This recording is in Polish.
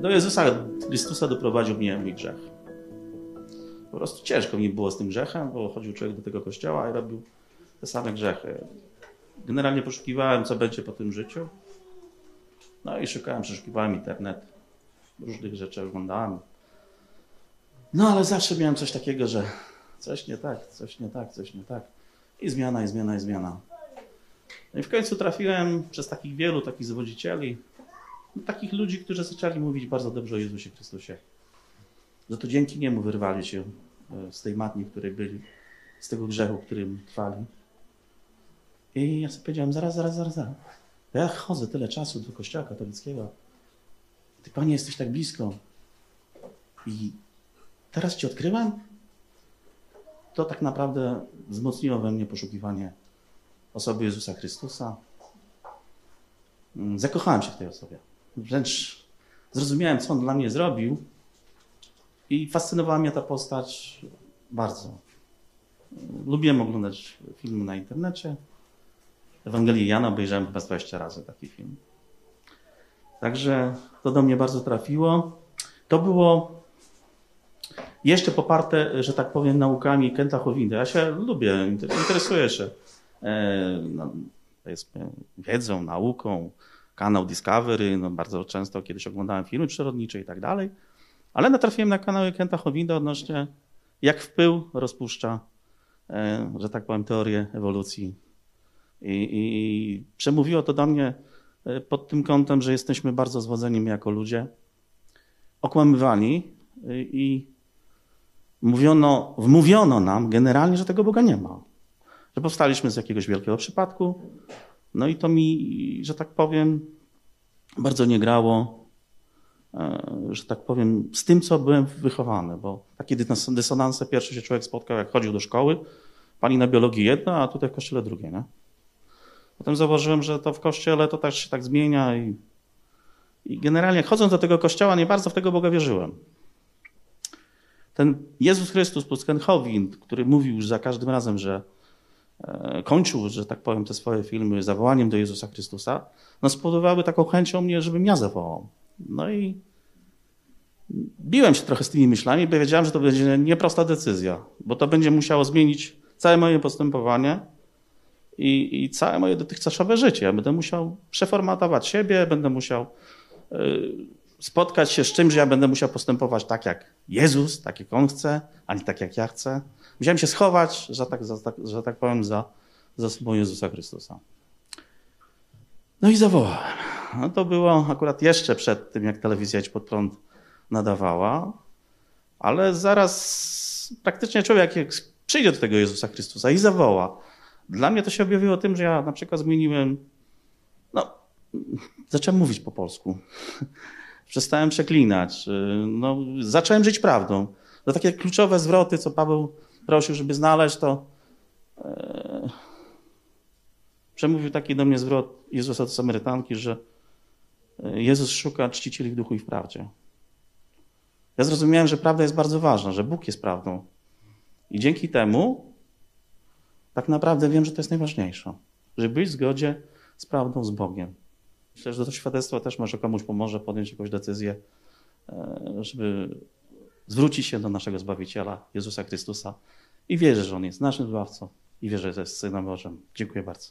do Jezusa Chrystusa doprowadził mnie mój grzech. Po prostu ciężko mi było z tym grzechem, bo chodził człowiek do tego kościoła i robił te same grzechy. Generalnie poszukiwałem, co będzie po tym życiu. No i szukałem, przeszukiwałem internet, różnych rzeczy oglądałem. No ale zawsze miałem coś takiego, że coś nie tak, coś nie tak, coś nie tak. I zmiana, i zmiana, i zmiana. No i w końcu trafiłem przez takich wielu takich zwodzicieli, takich ludzi, którzy zaczęli mówić bardzo dobrze o Jezusie Chrystusie. Że to dzięki Niemu wyrwali się e, z tej matni, w której byli, z tego grzechu, którym trwali. I ja sobie powiedziałem, zaraz, zaraz, zaraz, zaraz. Ja chodzę tyle czasu do kościoła katolickiego. Ty, Panie, jesteś tak blisko. I teraz Cię odkryłem? To tak naprawdę wzmocniło we mnie poszukiwanie osoby Jezusa Chrystusa. Mm, Zakochałem się w tej osobie. Wręcz zrozumiałem, co On dla mnie zrobił. I fascynowała mnie ta postać bardzo. Lubiłem oglądać filmy na internecie. Ewangelię Jana obejrzałem chyba z 20 razy taki film. Także to do mnie bardzo trafiło. To było jeszcze poparte, że tak powiem, naukami Kenta Howinda. Ja się lubię, inter- interesuję się e, no, powiedzmy, wiedzą, nauką, kanał Discovery, no bardzo często kiedyś oglądałem filmy przyrodnicze i tak dalej, ale natrafiłem na kanały Kenta Howinda odnośnie jak w pył rozpuszcza, e, że tak powiem, teorię ewolucji. I, I przemówiło to do mnie e, pod tym kątem, że jesteśmy bardzo zwodzeni jako ludzie, okłamywani e, i mówiono, wmówiono nam generalnie, że tego Boga nie ma. Że powstaliśmy z jakiegoś wielkiego przypadku. No i to mi, że tak powiem, bardzo nie grało, e, że tak powiem, z tym, co byłem wychowany, bo takie dys- dysonanse pierwsze się człowiek spotkał, jak chodził do szkoły. Pani na biologii jedno, a tutaj w kościele drugie, nie? Potem zauważyłem, że to w kościele to też się tak zmienia i, i generalnie chodząc do tego kościoła nie bardzo w tego Boga wierzyłem. Ten Jezus Chrystus plus Hovind, który mówił już za każdym razem, że kończył, że tak powiem, te swoje filmy zawołaniem do Jezusa Chrystusa, no spowodowały taką chęcią mnie, żebym ja zawołał. No i biłem się trochę z tymi myślami, bo wiedziałem, że to będzie nieprosta decyzja, bo to będzie musiało zmienić całe moje postępowanie i, i całe moje dotychczasowe życie. Ja będę musiał przeformatować siebie, będę musiał y, spotkać się z czymś, że ja będę musiał postępować tak jak Jezus, tak jak On chce, a nie tak jak ja chcę. Musiałem się schować, że tak, za, tak, że tak powiem, za, za sobą Jezusa Chrystusa. No i zawołałem. No to było akurat jeszcze przed tym, jak telewizja Idź Pod Prąd nadawała, ale zaraz praktycznie człowiek jak przyjdzie do tego Jezusa Chrystusa i zawoła. Dla mnie to się objawiło tym, że ja na przykład zmieniłem, no, zacząłem mówić po polsku. Przestałem przeklinać. No, zacząłem żyć prawdą. To takie kluczowe zwroty, co Paweł prosił, żeby znaleźć, to e, przemówił taki do mnie zwrot Jezusa do Samarytanki, że e, Jezus szuka czcicieli w duchu i w prawdzie. Ja zrozumiałem, że prawda jest bardzo ważna, że Bóg jest prawdą. I dzięki temu tak naprawdę wiem, że to jest najważniejsze. Żeby być w zgodzie z prawdą, z Bogiem. Myślę, że to świadectwo też może komuś pomoże podjąć jakąś decyzję, e, żeby zwrócić się do naszego Zbawiciela, Jezusa Chrystusa i wierzę, że On jest naszym Zbawcą i wierzę, że jest Synem Bożym. Dziękuję bardzo.